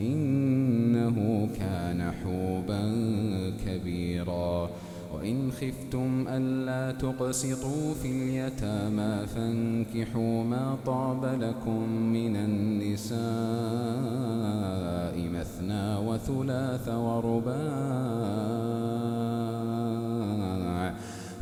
إنه كان حوبا كبيرا. وإن خفتم ألا تقسطوا في اليتامى فانكحوا ما طاب لكم من النساء مثنى وثلاث ورباع.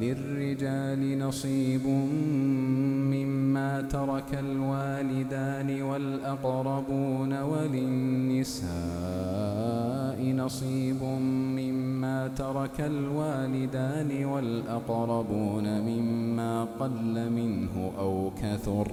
للرجال نصيب مما ترك الوالدان والأقربون وللنساء نصيب مما ترك الوالدان والأقربون مما قل منه أو كثر.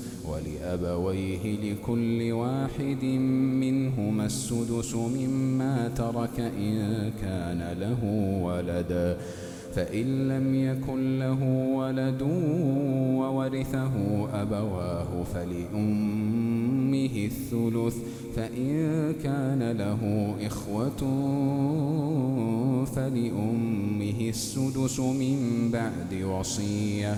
ولأبويه لكل واحد منهما السدس مما ترك إن كان له ولد. فإن لم يكن له ولد وورثه أبواه فلأمه الثلث. فإن كان له إخوة فلأمه السدس من بعد وصية.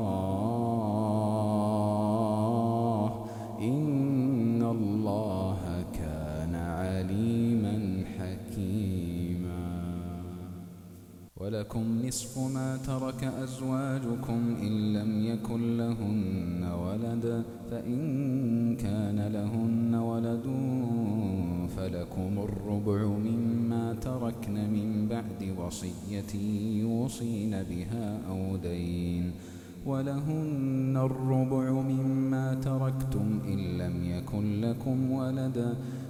ولكم نصف ما ترك أزواجكم إن لم يكن لهن ولد فإن كان لهن ولد فلكم الربع مما تركن من بعد وصية يوصين بها أو دين. ولهن الربع مما تركتم إن لم يكن لكم ولد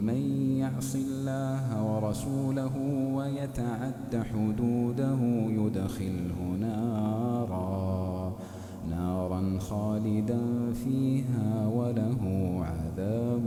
ومن يعص الله ورسوله ويتعد حدوده يدخله نارا نارا خالدا فيها وله عذاب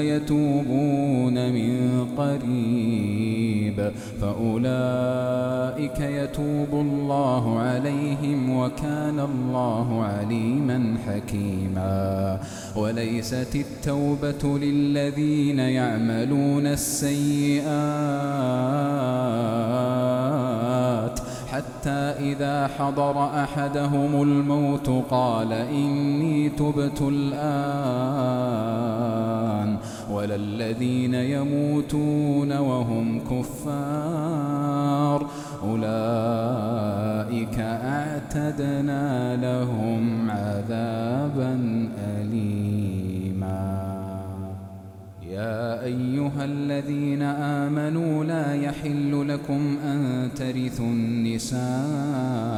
يتوبون من قريب فأولئك يتوب الله عليهم وكان الله عليما حكيما وليست التوبة للذين يعملون السيئات حتى إذا حضر أحدهم الموت قال إني تبت الآن ولا الذين يموتون وهم كفار. أولئك أعتدنا لهم عذابا أليما. يا أيها الذين آمنوا لا يحل لكم أن ترثوا النساء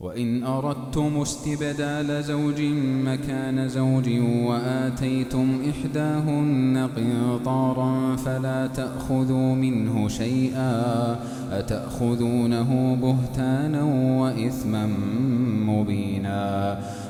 وإن أردتم استبدال زوج مكان زوج وآتيتم إحداهن قنطارا فلا تأخذوا منه شيئا أتأخذونه بهتانا وإثما مبينا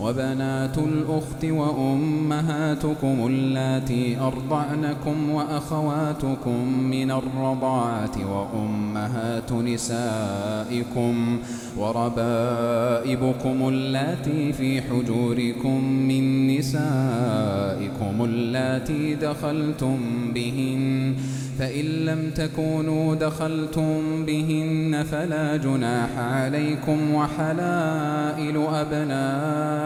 وبنات الأخت وأمهاتكم اللاتي أرضعنكم وأخواتكم من الرضاعة وأمهات نسائكم وربائبكم اللاتي في حجوركم من نسائكم اللاتي دخلتم بهن فإن لم تكونوا دخلتم بهن فلا جناح عليكم وحلائل أبنائكم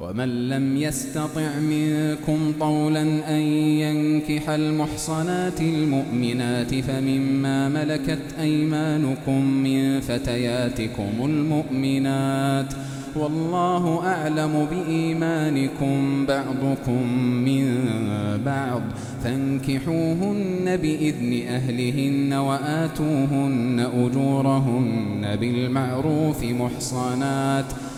ومن لم يستطع منكم طولا أن ينكح المحصنات المؤمنات فمما ملكت أيمانكم من فتياتكم المؤمنات والله أعلم بإيمانكم بعضكم من بعض فانكحوهن بإذن أهلهن وآتوهن أجورهن بالمعروف محصنات ۖ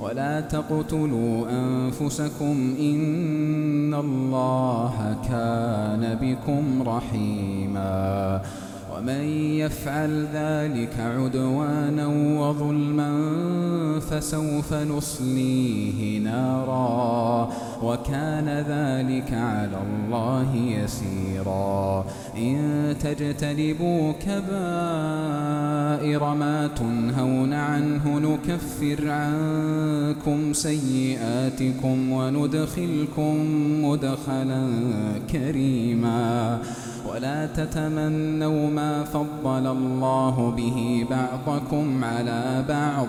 ولا تقتلوا أنفسكم إن الله كان بكم رحيما ومن يفعل ذلك عدوانا وظلما فسوف نصليه نارا وكان ذلك على الله يسيرا. إن تجتنبوا كبائر ما تنهون عنه نكفر عنكم سيئاتكم وندخلكم مدخلا كريما. ولا تتمنوا ما فضل الله به بعضكم على بعض.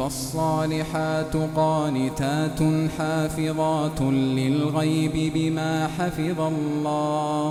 فالصالحات قانتات حافظات للغيب بما حفظ الله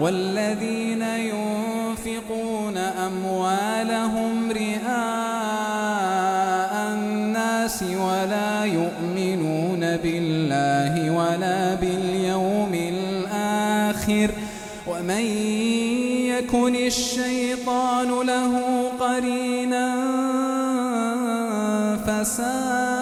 والذين ينفقون أموالهم رئاء الناس ولا يؤمنون بالله ولا باليوم الآخر ومن يكن الشيطان له قرينا فساء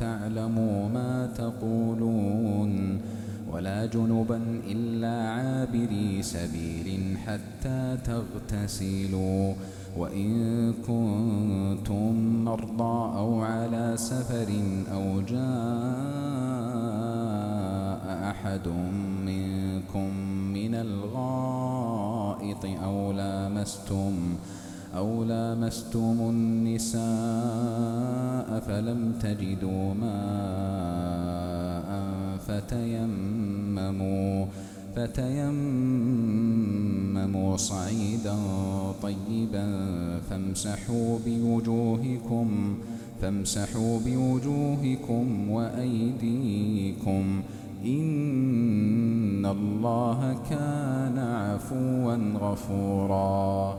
تعلموا ما تقولون ولا جنبا إلا عابري سبيل حتى تغتسلوا وإن كنتم مرضى أو على سفر أو جاء أحد منكم من الغائط أو لامستم أو لامستم النساء فلم تجدوا ماء فتيمموا فتيمموا صعيدا طيبا فامسحوا بوجوهكم فامسحوا بوجوهكم وأيديكم إن الله كان عفوا غفورا.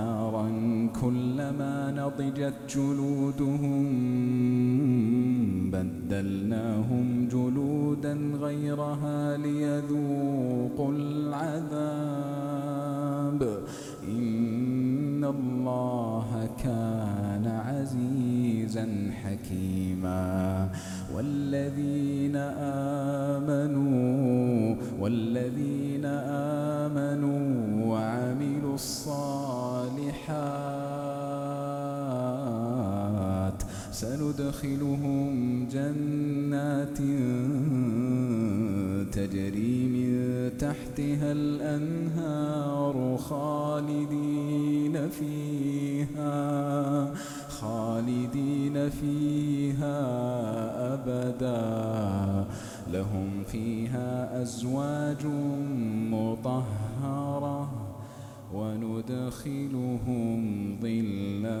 نارا كلما نضجت جلودهم بدلناهم جلودا غيرها ليذوقوا العذاب. إن الله كان عزيزا حكيما. والذين آمنوا والذين آمنوا وعملوا الصالحات سندخلهم جنات تجري من تحتها الأنهار خالدين فيها خالدين فيها أبدا. لهم فيها أزواج مطهرة وندخلهم ظلا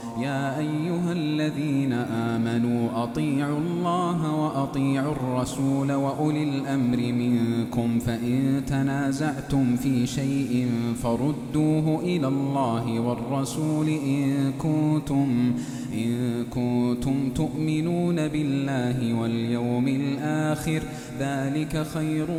يا أيها الذين آمنوا أطيعوا الله وأطيعوا الرسول وأولي الأمر منكم فإن تنازعتم في شيء فردوه إلى الله والرسول إن كنتم إن كنتم تؤمنون بالله واليوم الآخر ذلك خير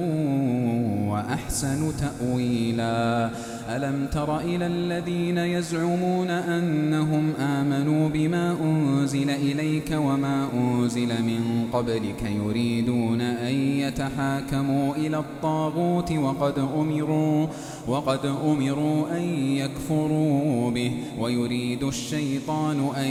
وأحسن تأويلا. ألم تر إلى الذين يزعمون أنهم آمنوا بما أنزل إليك وما أنزل من قبلك يريدون أن يتحاكموا إلى الطاغوت وقد أمروا وقد أمروا أن يكفروا به ويريد الشيطان أن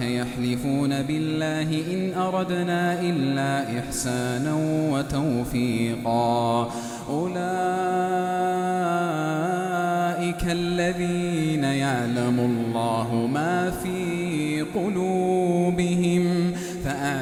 يحلفون بالله إن أردنا إلا إحسانا وتوفيقا. أولئك الذين يعلم الله ما في قلوبهم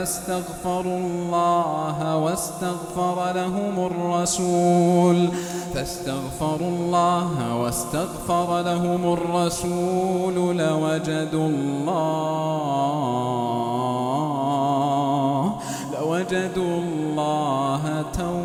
فاستغفروا الله واستغفر لهم الرسول. فاستغفروا الله واستغفر لهم الرسول لوجدوا الله لوجدوا الله توابا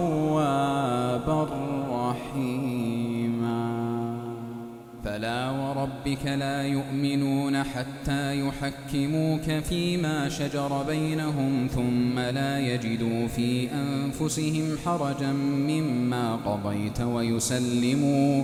وربك لا يؤمنون حتى يحكموك فيما شجر بينهم ثم لا يجدوا في أنفسهم حرجا مما قضيت ويسلموا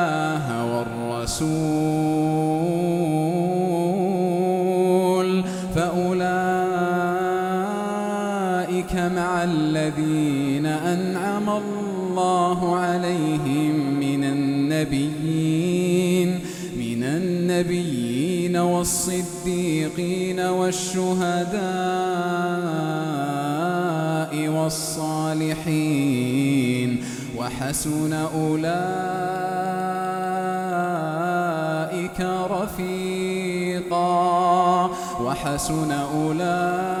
الذين أنعم الله عليهم من النبيين من النبيين والصديقين والشهداء والصالحين وحسن أولئك رفيقا وحسن أولئك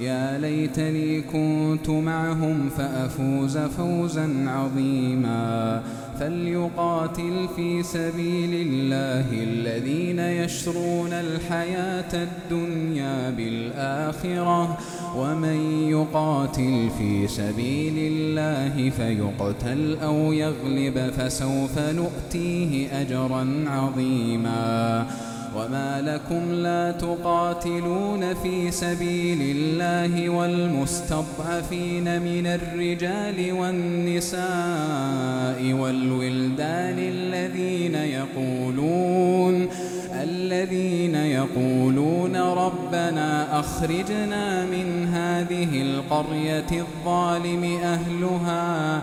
يا ليتني كنت معهم فأفوز فوزا عظيما. فليقاتل في سبيل الله الذين يشرون الحياة الدنيا بالآخرة. ومن يقاتل في سبيل الله فيقتل أو يغلب فسوف نؤتيه أجرا عظيما. وما لكم لا تقاتلون في سبيل الله والمستضعفين من الرجال والنساء والولدان الذين يقولون الذين يقولون ربنا أخرجنا من هذه القرية الظالم أهلها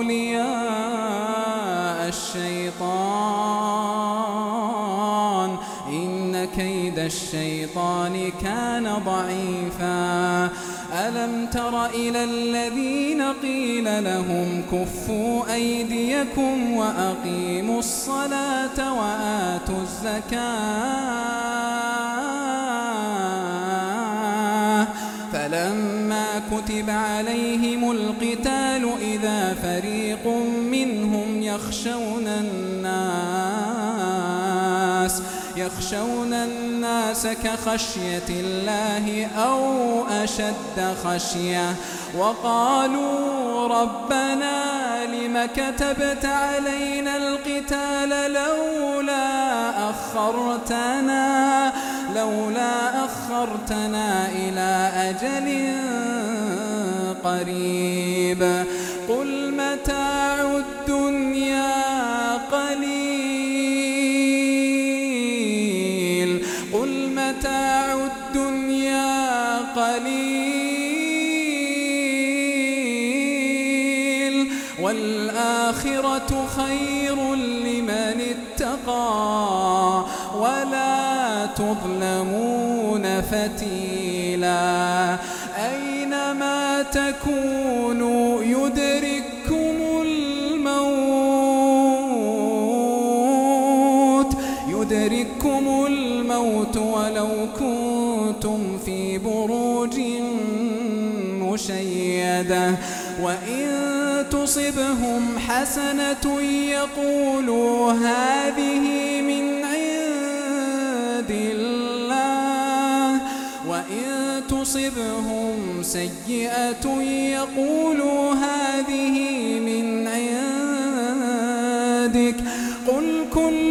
الشيطان. إن كيد الشيطان كان ضعيفا. ألم تر إلى الذين قيل لهم كفوا أيديكم وأقيموا الصلاة وآتوا الزكاة. فلما كتب عليهم القتال إذا فريق يخشون الناس يخشون الناس كخشية الله أو أشد خشية وقالوا ربنا لم كتبت علينا القتال لولا أخرتنا لولا أخرتنا إلى أجل قريب قل متاع ولا تظلمون فتيلا. أينما تكونوا يدرككم الموت يدرككم الموت ولو كنتم في بروج مشيدة. وإن تصبهم حسنة يقولوا هذه من عند الله. وإن تصبهم سيئة يقولوا هذه من عندك. قل كل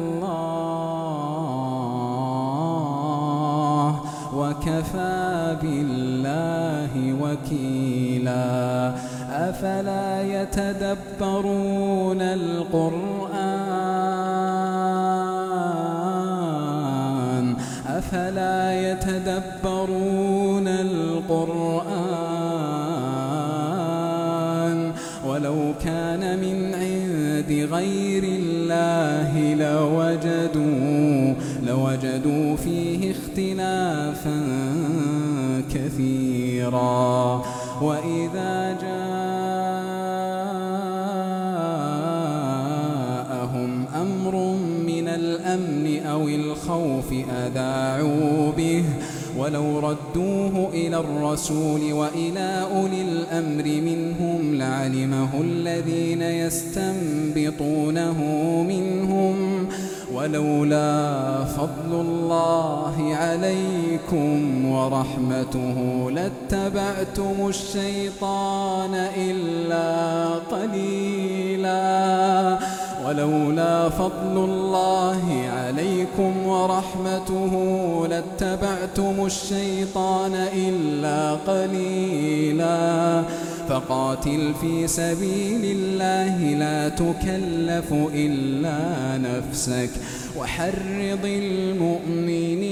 وكيلا. أفلا يتدبرون القرآن؟ أفلا يتدبرون القرآن؟ ولو كان من عند غير الله لوجدوا لوجدوا فيه اختلافا كثيرا. وإذا جاءهم أمر من الأمن أو الخوف أذاعوا به. ولو ردوه إلى الرسول وإلى أولي الأمر منهم لعلمه الذين يستنبطونه منهم. ولولا فضل الله عليكم ورحمته. لاتبعتم الشيطان إلا قليلا. ولولا فضل الله عليكم ورحمته لاتبعتم الشيطان إلا قليلا. فقاتل في سبيل الله لا تكلف إلا نفسك. وحرض المؤمنين.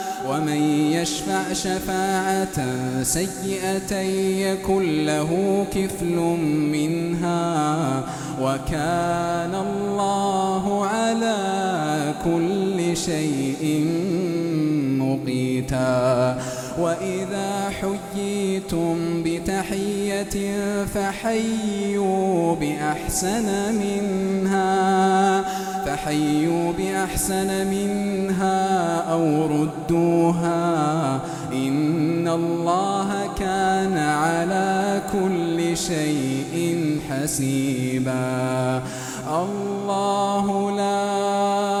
ومن يشفع شفاعة سيئة يكن له كفل منها وكان الله على كل شيء مقيتا. وإذا حييتم بتحية فحيوا بأحسن منها حيوا بأحسن منها أو ردوها. إن الله كان على كل شيء حسيبا. الله لا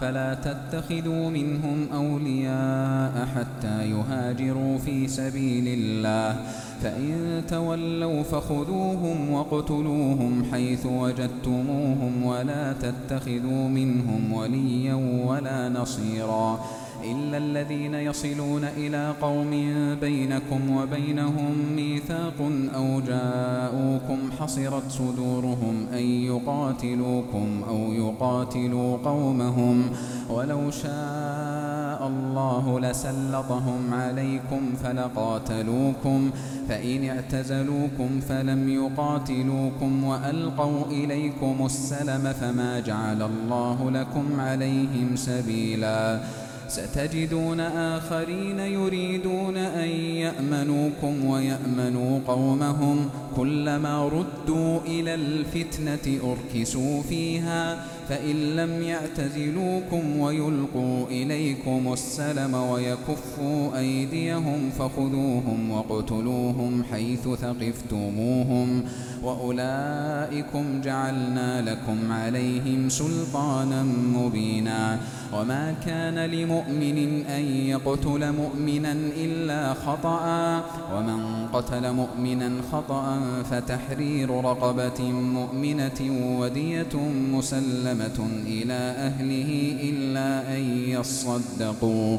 فلا تتخذوا منهم أولياء حتى يهاجروا في سبيل الله. فإن تولوا فخذوهم واقتلوهم حيث وجدتموهم ولا تتخذوا منهم وليا ولا نصيرا. إلا الذين يصلون إلى قوم بينكم وبينهم ميثاق أو جاءوكم حصرت صدورهم أن يقاتلوكم أو يقاتلوا قومهم ولو شاء الله لسلطهم عليكم فلقاتلوكم فإن اعتزلوكم فلم يقاتلوكم وألقوا إليكم السلم فما جعل الله لكم عليهم سبيلاً ستجدون آخرين يريدون أن يأمنوكم ويأمنوا قومهم كلما ردوا إلى الفتنة أركسوا فيها فإن لم يعتزلوكم ويلقوا إليكم السلم ويكفوا أيديهم فخذوهم واقتلوهم حيث ثقفتموهم وأولئكم جعلنا لكم عليهم سلطانا مبينا وما كان لمؤمن أن يقتل مؤمنا إلا خطأ ومن قتل مؤمنا خطأ فتحرير رقبة مؤمنة ودية مسلمة إلى أهله إلا أن يصدقوا.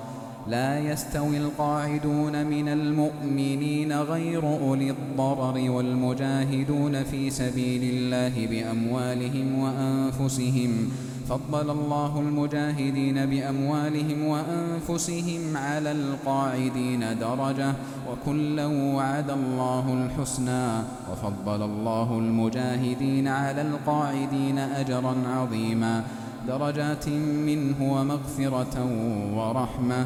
لا يستوي القاعدون من المؤمنين غير أولي الضرر والمجاهدون في سبيل الله بأموالهم وأنفسهم. فضل الله المجاهدين بأموالهم وأنفسهم على القاعدين درجة وكلا وعد الله الحسنى. وفضل الله المجاهدين على القاعدين أجرا عظيما. درجات منه ومغفرة ورحمة.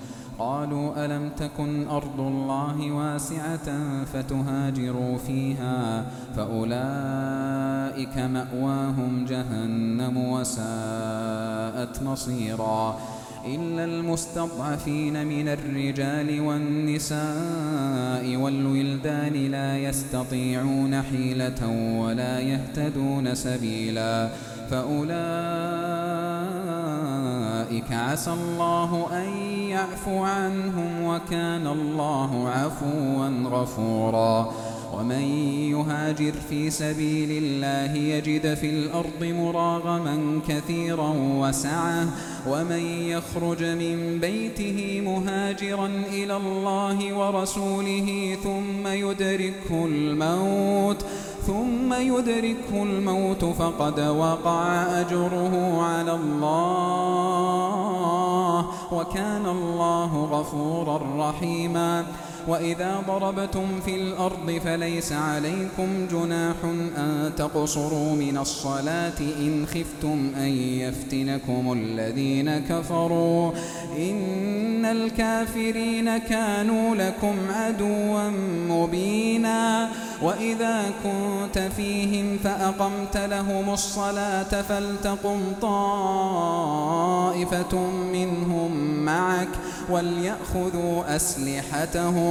قالوا ألم تكن أرض الله واسعة فتهاجروا فيها فأولئك مأواهم جهنم وساءت مصيرا إلا المستضعفين من الرجال والنساء والولدان لا يستطيعون حيلة ولا يهتدون سبيلا فأولئك عسى الله أن يعفو عنهم وكان الله عفوا غفورا. ومن يهاجر في سبيل الله يجد في الأرض مراغما كثيرا وسعة. ومن يخرج من بيته مهاجرا إلى الله ورسوله ثم يدركه الموت. ثم يدركه الموت فقد وقع أجره على الله وكان الله غفورا رحيما وإذا ضربتم في الأرض فليس عليكم جناح أن تقصروا من الصلاة إن خفتم أن يفتنكم الذين كفروا. إن الكافرين كانوا لكم عدوا مبينا. وإذا كنت فيهم فأقمت لهم الصلاة فلتقم طائفة منهم معك وليأخذوا أسلحتهم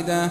واحدة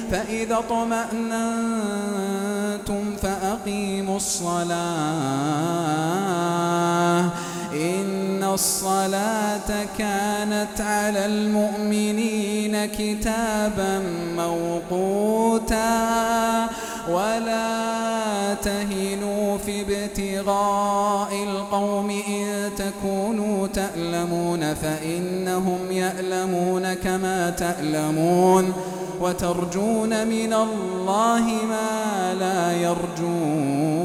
فإذا طمأننتم فأقيموا الصلاة. إن الصلاة كانت على المؤمنين كتابا موقوتا. ولا تهنوا في ابتغاء القوم إن تكونوا تألمون فإنهم يألمون كما تألمون. وترجون من الله ما لا يرجون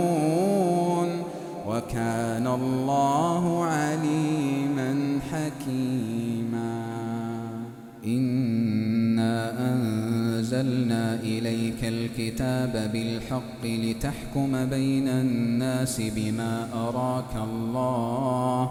وكان الله عليما حكيما. إنا أنزلنا إليك الكتاب بالحق لتحكم بين الناس بما أراك الله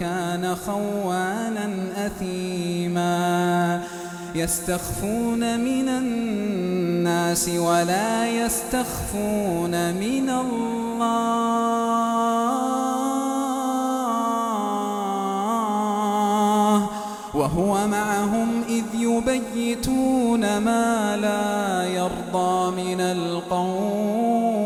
كان خوانا أثيما. يستخفون من الناس ولا يستخفون من الله. وهو معهم إذ يبيتون ما لا يرضى من القول.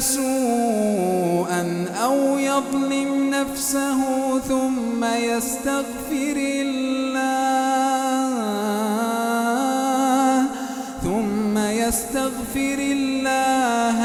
سوءا أو يظلم نفسه ثم يستغفر الله ثم يستغفر الله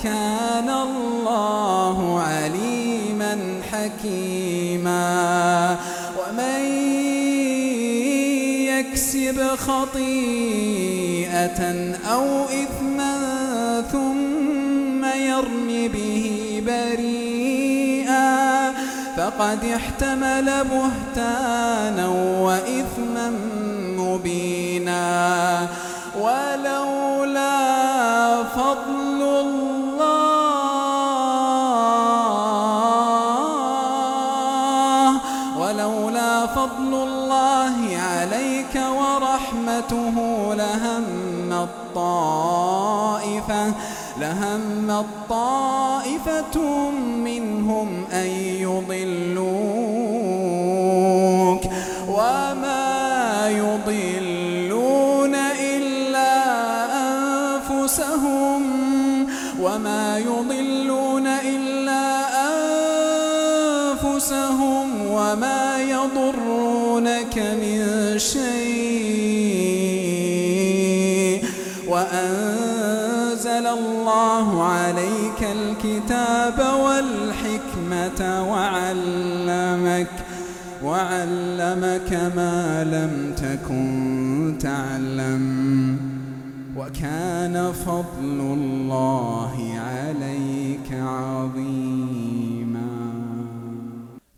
وكان الله عليما حكيما. ومن يكسب خطيئة أو إثما ثم يرم به بريئا فقد احتمل بهتانا وإثما مبينا. ولولا فضل ورحمته لهم الطائفة لهم الطائفة منهم أن يضلوك وأنزل الله عليك الكتاب والحكمة وعلمك وعلمك ما لم تكن تعلم. وكان فضل الله عليك عظيما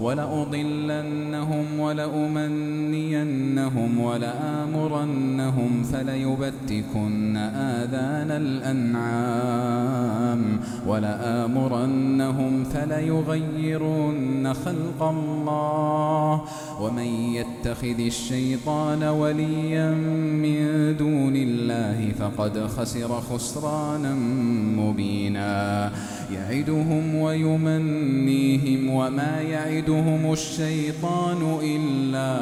ولأضلنهم ولأمنينهم ولآمرنهم فليبتكن آذان الأنعام ولآمرنهم فليغيرن خلق الله ومن يتخذ الشيطان وليا من دون الله فقد خسر خسرانا مبينا يعدهم ويمنيهم وما يعدهم الشيطان إلا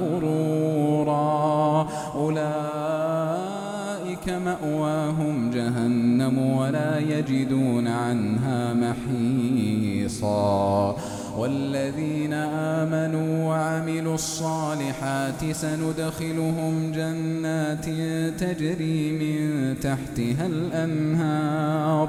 غرورا. أولئك مأواهم جهنم ولا يجدون عنها محيصا. والذين آمنوا وعملوا الصالحات سندخلهم جنات تجري من تحتها الأنهار.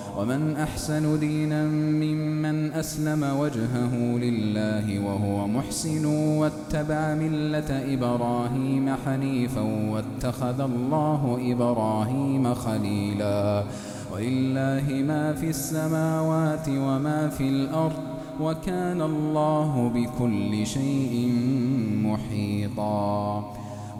ومن أحسن دينا ممن أسلم وجهه لله وهو محسن واتبع ملة إبراهيم حنيفا واتخذ الله إبراهيم خليلا ولله ما في السماوات وما في الأرض وكان الله بكل شيء محيطا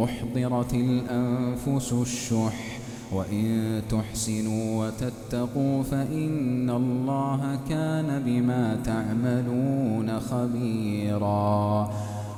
وأحضرت الأنفس الشح وإن تحسنوا وتتقوا فإن الله كان بما تعملون خبيرا.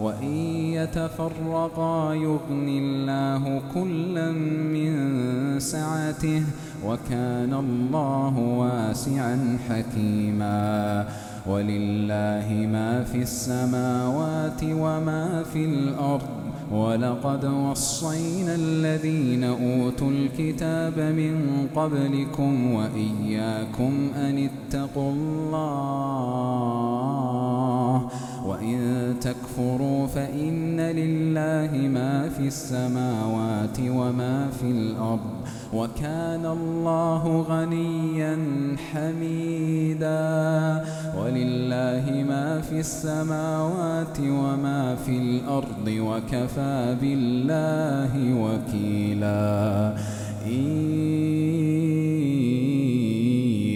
وإن يتفرقا يغن الله كلا من سعته وكان الله واسعا حكيما ولله ما في السماوات وما في الأرض ولقد وصينا الذين أوتوا الكتاب من قبلكم وإياكم أن اتقوا الله وإن تكفروا فإن لله ما في السماوات وما في الأرض وكان الله غنيا حميدا ولله ما في السماوات وما في الأرض وكفى بالله وكيلا إن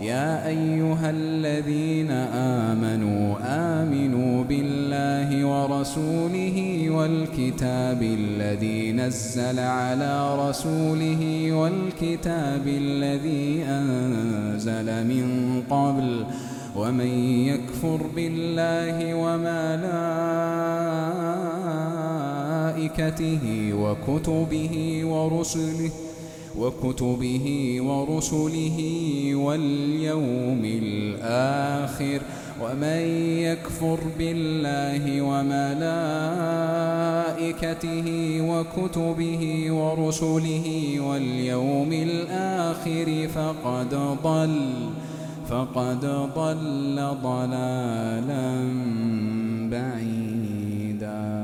يا أيها الذين آمنوا آمنوا بالله ورسوله والكتاب الذي نزل على رسوله والكتاب الذي أنزل من قبل ومن يكفر بالله وملائكته وكتبه ورسله وكتبه ورسله واليوم الآخر ومن يكفر بالله وملائكته وكتبه ورسله واليوم الآخر فقد ضل فقد ضل ضلالا بعيدا.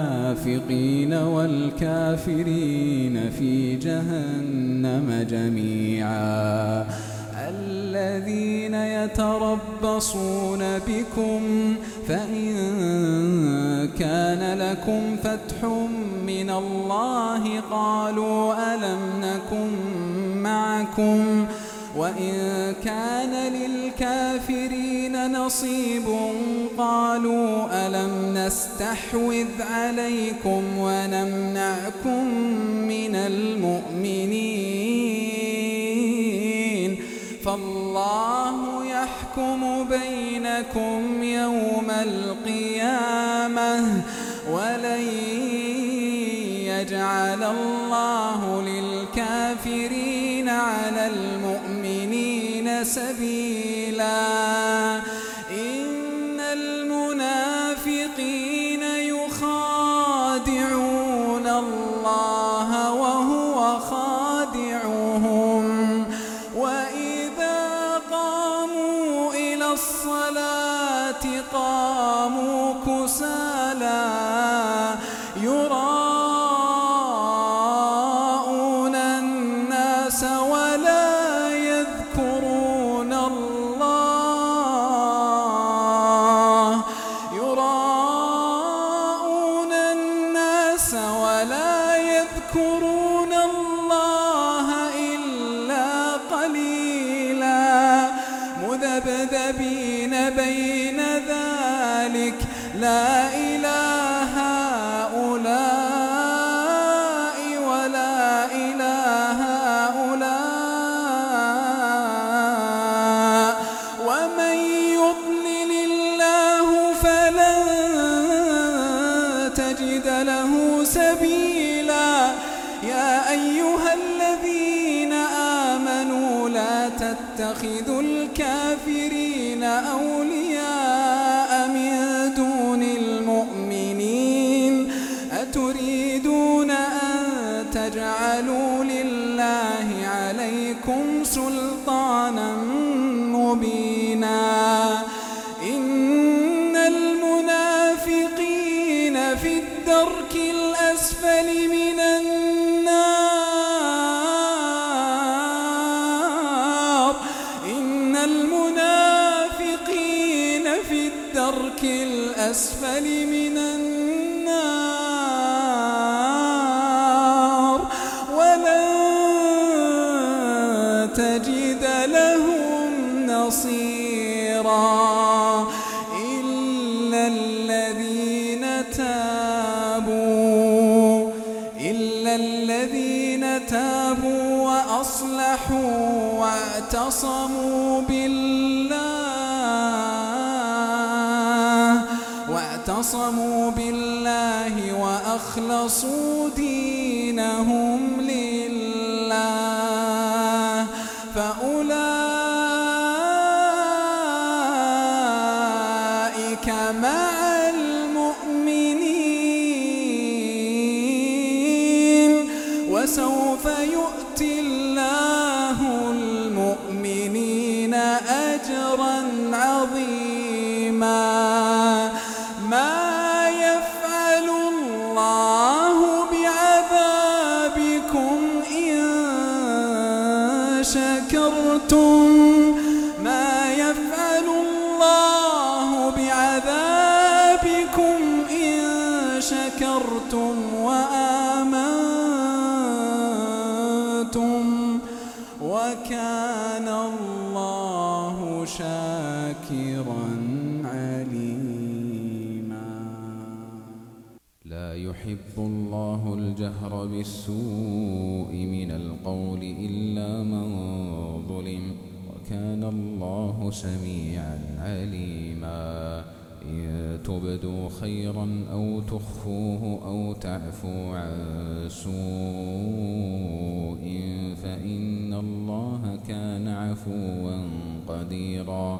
والكافرين في جهنم جميعا الذين يتربصون بكم فإن كان لكم فتح من الله قالوا ألم نكن معكم ؟ وإن كان للكافرين نصيب قالوا ألم نستحوذ عليكم ونمنعكم من المؤمنين فالله يحكم بينكم يوم القيامة ولن يجعل الله للكافرين على المؤمنين سبيلا يا أيها الذين آمنوا لا تتخذوا الكافرين أولياء واعتصموا بالله وأخلصوا دينهم الله سميعا عليما. إن تبدوا خيرا أو تخفوه أو تعفوا عن سوء فإن الله كان عفوا قديرا.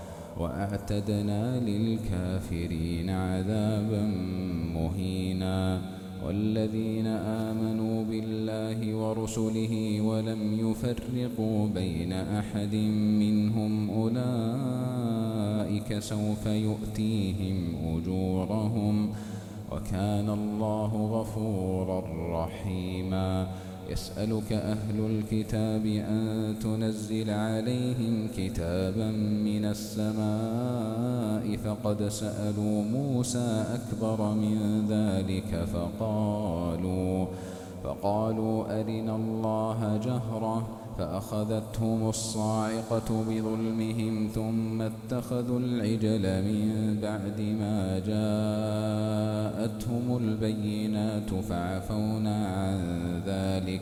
وأعتدنا للكافرين عذابا مهينا والذين آمنوا بالله ورسله ولم يفرقوا بين أحد منهم أولئك سوف يؤتيهم أجورهم وكان الله غفورا رحيما يسألك أهل الكتاب أن تنزل عليهم كتابا من السماء فقد سألوا موسى أكبر من ذلك فقالوا فقالوا أرنا الله جهرة فأخذتهم الصاعقة بظلمهم ثم اتخذوا العجل من بعد ما جاءتهم البينات فعفونا عن ذلك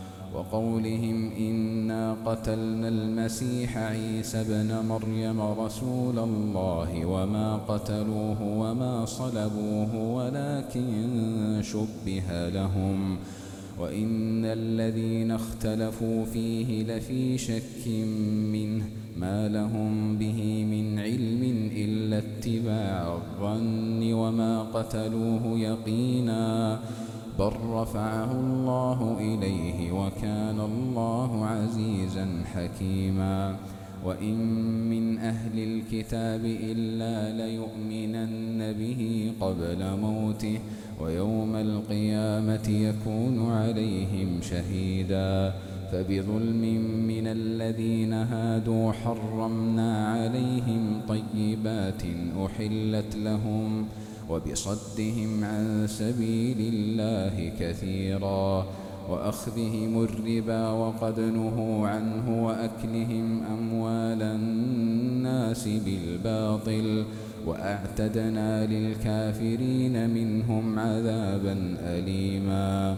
وقولهم إنا قتلنا المسيح عيسى بن مريم رسول الله وما قتلوه وما صلبوه ولكن شبه لهم وإن الذين اختلفوا فيه لفي شك منه ما لهم به من علم إلا اتباع الظن وما قتلوه يقيناً بل رفعه الله إليه وكان الله عزيزا حكيما. وإن من أهل الكتاب إلا ليؤمنن به قبل موته ويوم القيامة يكون عليهم شهيدا. فبظلم من الذين هادوا حرمنا عليهم طيبات أحلت لهم. وبصدهم عن سبيل الله كثيرا وأخذهم الربا وقد نهوا عنه وأكلهم أموال الناس بالباطل وأعتدنا للكافرين منهم عذابا أليماً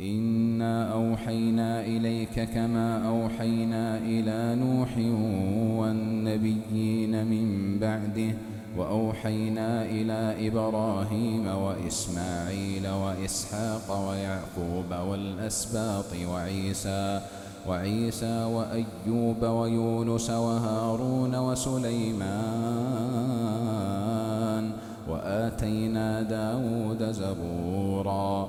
إنا أوحينا إليك كما أوحينا إلى نوح والنبيين من بعده وأوحينا إلى إبراهيم وإسماعيل وإسحاق ويعقوب والأسباط وعيسى وعيسى وأيوب ويونس وهارون وسليمان وآتينا داود زبورا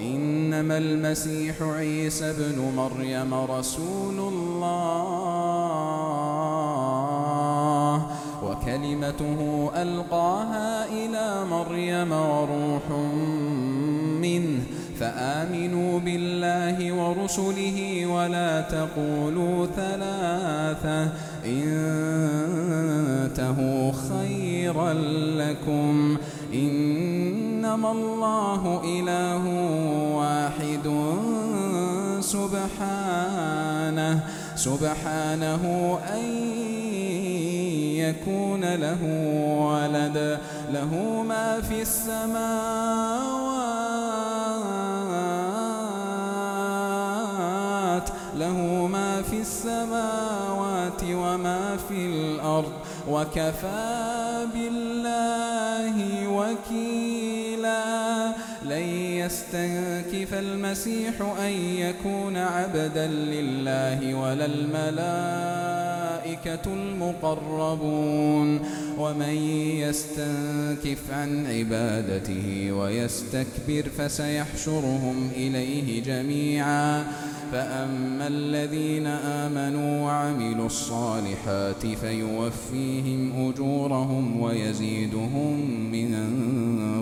إنما المسيح عيسى بن مريم رسول الله وكلمته ألقاها إلى مريم وروح منه فآمنوا بالله ورسله ولا تقولوا ثلاثة انتهوا خيرا لكم. إنما الله إله سبحانه سبحانه أن يكون له ولد. له ما في السماوات له ما في السماوات وما في الأرض. وكفى بالله وكيلا. يستنكف المسيح أن يكون عبدا لله ولا الملائكة المقربون ومن يستنكف عن عبادته ويستكبر فسيحشرهم إليه جميعا. فأما الذين آمنوا وعملوا الصالحات فيوفيهم أجورهم ويزيدهم من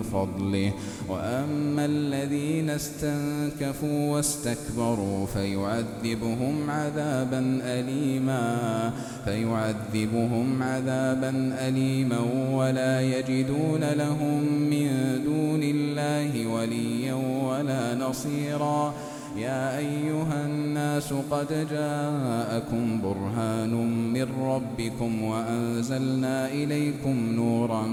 فضله. وأما الذين استنكفوا واستكبروا فيعذبهم عذابا أليما. فيعذبهم عذابا أليما ولا يجدون لهم من دون الله وليا ولا نصيرا يا أيها الناس قد جاءكم برهان من ربكم وأنزلنا إليكم نورا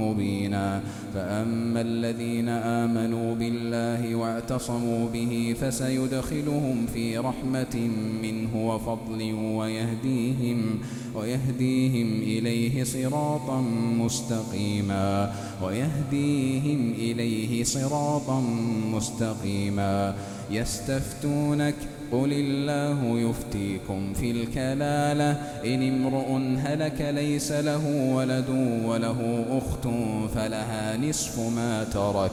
مبينا فأما الذين آمنوا بالله واعتصموا به فسيدخلهم في رحمة منه وفضل ويهديهم ويهديهم إليه صراطا مستقيما ويهديهم إليه صراطا مستقيما يستفتونك. قل الله يفتيكم في الكلالة. إن امرؤ هلك ليس له ولد وله أخت فلها نصف ما ترك.